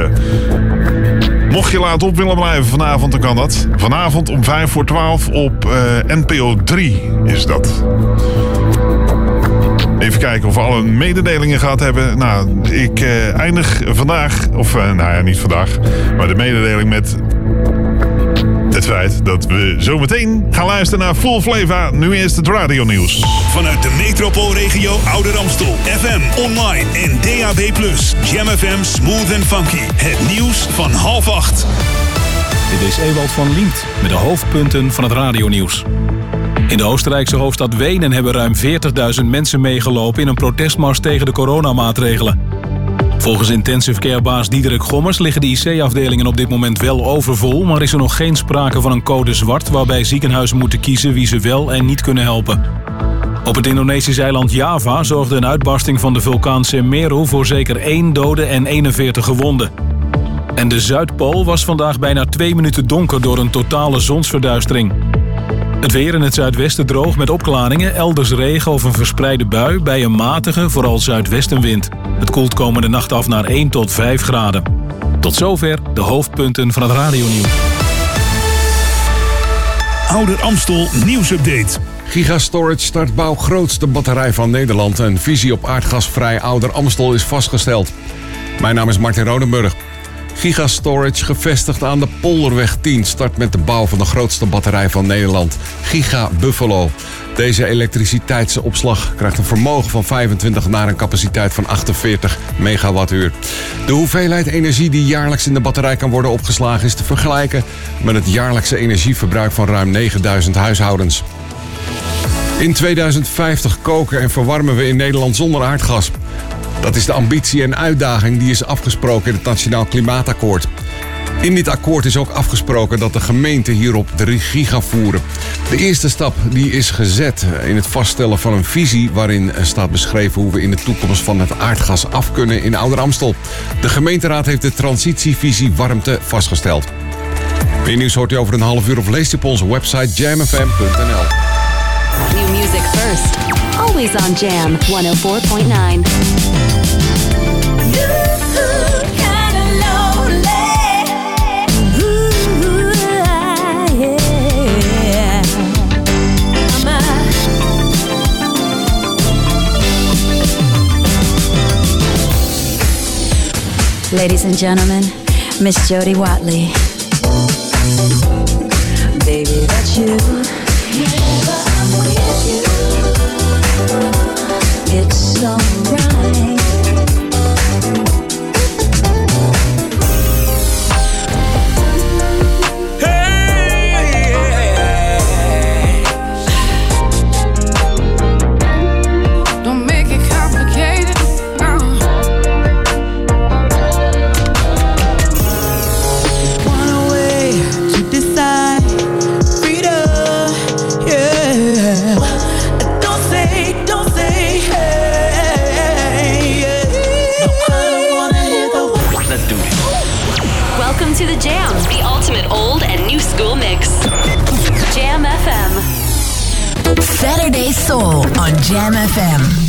Mocht je laat op willen blijven vanavond, dan kan dat. Vanavond om 5 voor 12 op NPO 3 is dat. Even kijken of we alle mededelingen gehad hebben. Nou, ik eindig vandaag, of eh, nou ja, niet vandaag, maar de mededeling met het feit dat we zometeen gaan luisteren naar Full Flava. Nu eerst het radionieuws. Vanuit de metropoolregio Ouder Amstel. FM, online en DAB+. Jam FM Smooth and Funky. Het nieuws van half acht. Dit is Ewald van Liemt met de hoofdpunten van het radionieuws. In de Oostenrijkse hoofdstad Wenen hebben ruim 40.000 mensen meegelopen in een protestmars tegen de coronamaatregelen. Volgens intensive carebaas Diederik Gommers liggen de IC-afdelingen op dit moment wel overvol, maar is er nog geen sprake van een code zwart waarbij ziekenhuizen moeten kiezen wie ze wel en niet kunnen helpen. Op het Indonesische eiland Java zorgde een uitbarsting van de vulkaan Semeru voor zeker één dode en 41 gewonden. En de Zuidpool was vandaag bijna twee minuten donker door een totale zonsverduistering. Het weer in het zuidwesten droog met opklaringen, elders regen of een verspreide bui bij een matige, vooral zuidwestenwind. Het koelt komende nacht af naar 1 tot 5 graden. Tot zover de hoofdpunten van het radionieuws. Ouder Amstel nieuwsupdate. Gigastorage start bouw grootste batterij van Nederland. Een visie op aardgasvrij Ouder Amstel is vastgesteld. Mijn naam is Martin Rodenburg. Gigastorage, gevestigd aan de Polderweg 10, start met de bouw van de grootste batterij van Nederland, Giga Buffalo. Deze elektriciteitsopslag krijgt een vermogen van 25 naar een capaciteit van 48 megawattuur. De hoeveelheid energie die jaarlijks in de batterij kan worden opgeslagen is te vergelijken met het jaarlijkse energieverbruik van ruim 9000 huishoudens. In 2050 koken en verwarmen we in Nederland zonder aardgas. Dat is de ambitie en uitdaging die is afgesproken in het Nationaal Klimaatakkoord. In dit akkoord is ook afgesproken dat de gemeenten hierop de regie gaan voeren. De eerste stap die is gezet in het vaststellen van een visie... waarin staat beschreven hoe we in de toekomst van het aardgas af kunnen in Ouder Amstel. De gemeenteraad heeft de transitievisie warmte vastgesteld. Meer nieuws hoort u over een half uur of leest u op onze website jamfm.nl. New music first. Always on Jam 104.9. Ladies and gentlemen, Miss Jody Watley. Baby, that's you. Soul on Jam FM.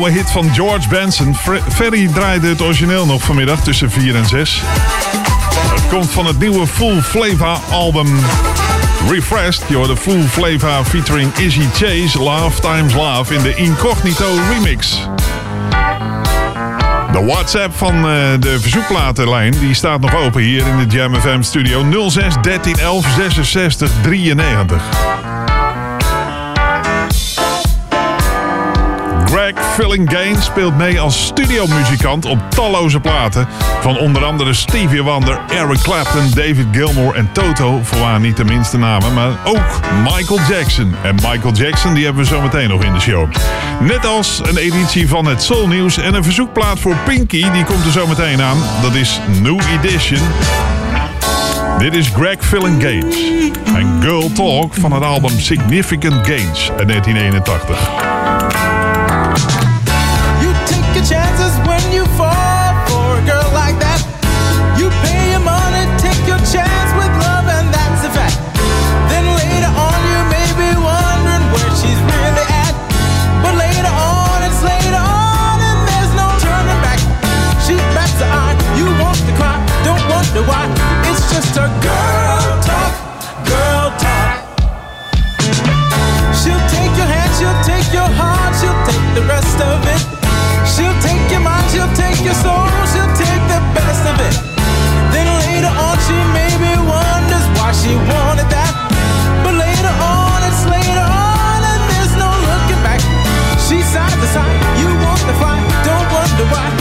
Oude hit van George Benson. Ferry draaide het origineel nog vanmiddag tussen 4 en 6. Het komt van het nieuwe Full Flavor album Refreshed. Je hoort de Full Flavor featuring Izzy Chase, Love Times Love in de Incognito remix. De WhatsApp van eh, de verzoekplatenlijn die staat nog open hier in de Jam FM studio 06 13 11 66 93. Greg Fillingain speelt mee als studiomuzikant op talloze platen. Van onder andere Stevie Wonder, Eric Clapton, David Gilmour en Toto. Voorwaar niet de minste namen, maar ook Michael Jackson. En Michael Jackson die hebben we zo meteen nog in de show. Net als een editie van het Soul News en een verzoekplaat voor Pinky. Die komt er zo meteen aan. Dat is New Edition. Dit is Greg Fillingain en Girl Talk van het album Significant Gains uit 1981. You take your chances when you fall she wanted that. But later on, it's later on, and there's no looking back. She's side to side, you want to fly, don't wonder why.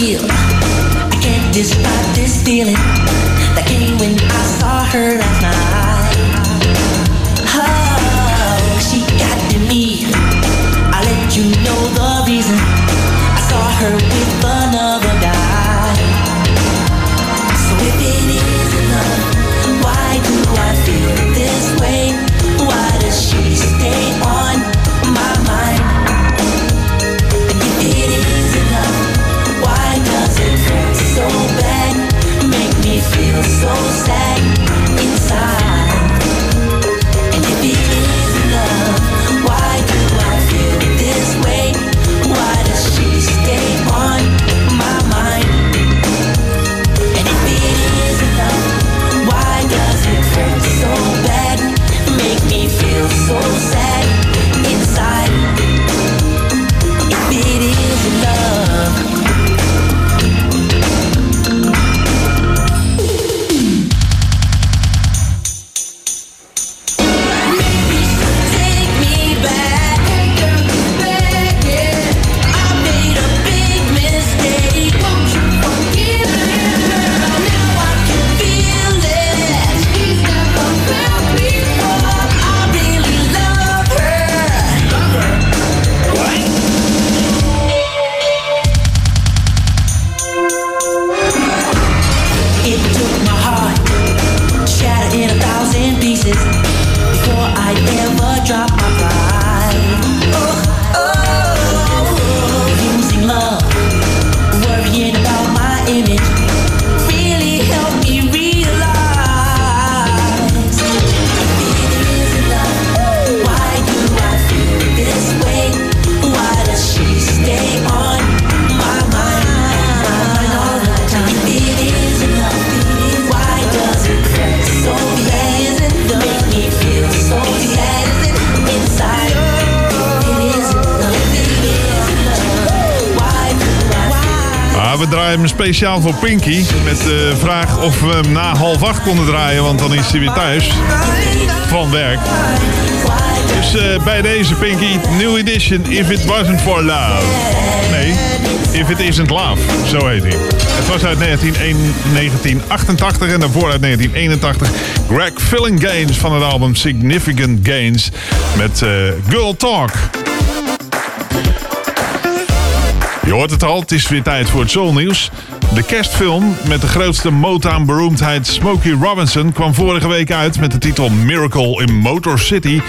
Feel? I can't describe this feeling that came when I saw her last night. Speciaal voor Pinky. Met de vraag of we hem na half acht konden draaien, want dan is hij weer thuis. Van werk. Dus eh, bij deze Pinky, new edition, If It Wasn't For Love. Nee, If It Isn't Love, zo heet hij. Het was uit 1981 1988 en daarvoor uit 1981 Greg Gaines van het album Significant Gains met eh, Girl Talk. Je hoort het al, het is weer tijd voor het Soulnieuws. De kerstfilm met de grootste Motown-beroemdheid Smokey Robinson kwam vorige week uit met de titel Miracle in Motor City.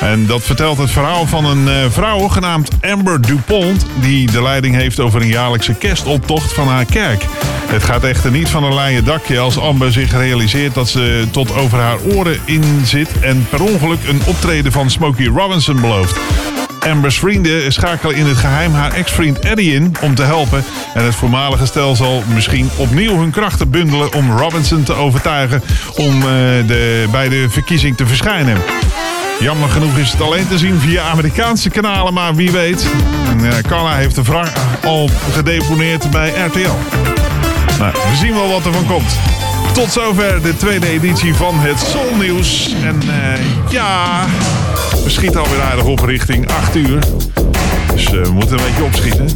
En dat vertelt het verhaal van een eh, vrouw genaamd Amber Dupont... die de leiding heeft over een jaarlijkse kerstoptocht van haar kerk. Het gaat echter niet van een leien dakje als Amber zich realiseert dat ze tot over haar oren in zit... en per ongeluk een optreden van Smokey Robinson belooft. Amber's vrienden schakelen in het geheim haar ex-vriend Eddie in om te helpen. En het voormalige stel zal misschien opnieuw hun krachten bundelen om Robinson te overtuigen om eh, de, bij de verkiezing te verschijnen. Jammer genoeg is het alleen te zien via Amerikaanse kanalen, maar wie weet. En, eh, Carla heeft de vraag al gedeponeerd bij RTL. Nou, we zien wel wat er van komt. Tot zover de tweede editie van het Soulnieuws. En eh, ja, we schieten alweer aardig op richting 8 uur. Dus eh, we moeten een beetje opschieten.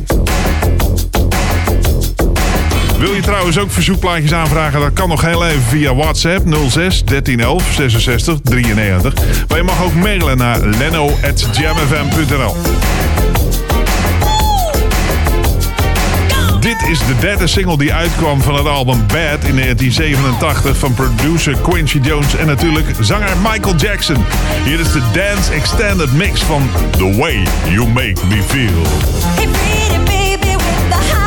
Wil je trouwens ook verzoekplaatjes aanvragen? Dat kan nog heel even via WhatsApp 06 1311 66 93. Maar je mag ook mailen naar leno.jamfm.nl is de derde single die uitkwam van het album Bad in 1987 van producer Quincy Jones en natuurlijk zanger Michael Jackson. Hier is de Dance Extended Mix van The Way You Make Me Feel. Just a product of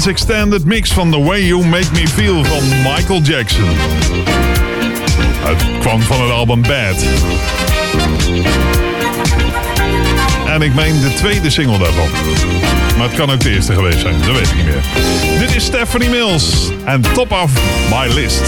Dance Extended Mix van The Way You Make Me Feel van Michael Jackson. Het kwam van het album Bad. En ik meen de tweede single daarvan. Maar het kan ook de eerste geweest zijn, dat weet ik niet meer. Dit is Stephanie Mills en top af My List.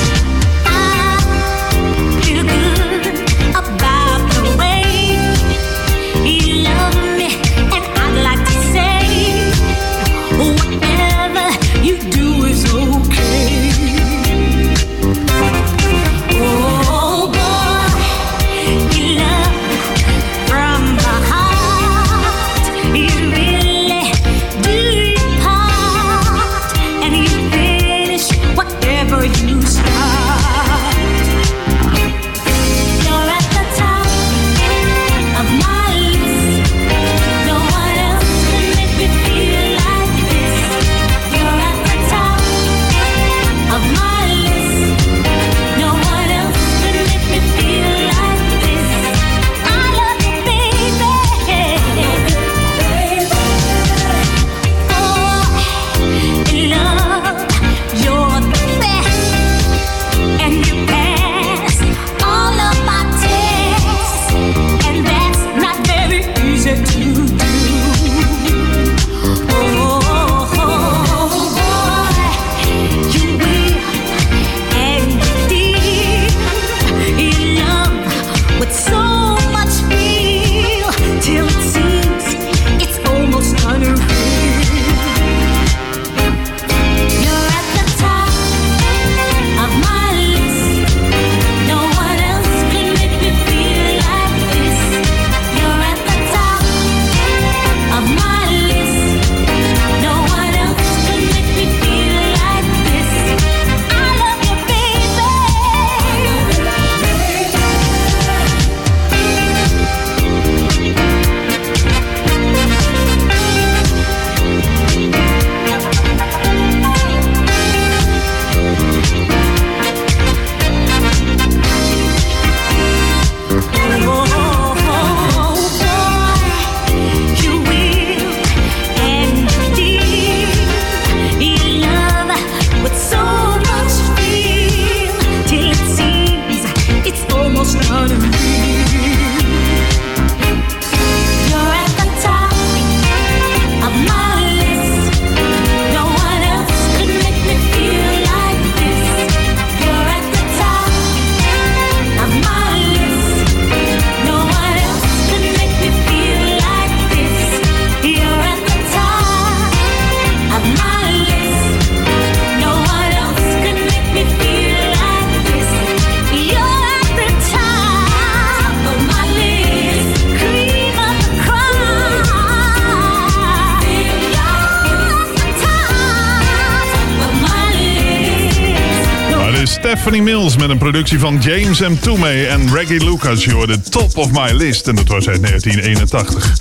met een productie van James M. Toomey en Reggie Lucas. Je hoorde Top of My List en dat was uit 1981.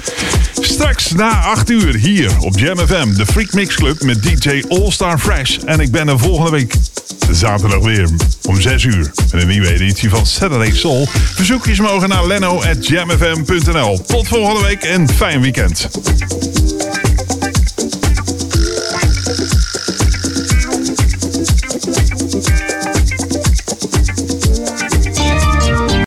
Straks na 8 uur hier op Jam FM, de Freak Mix Club met DJ All Star Fresh. En ik ben er volgende week zaterdag weer om 6 uur met een nieuwe editie van Saturday Soul. Verzoekjes mogen naar lenno.jamfm.nl. Tot volgende week en fijn weekend.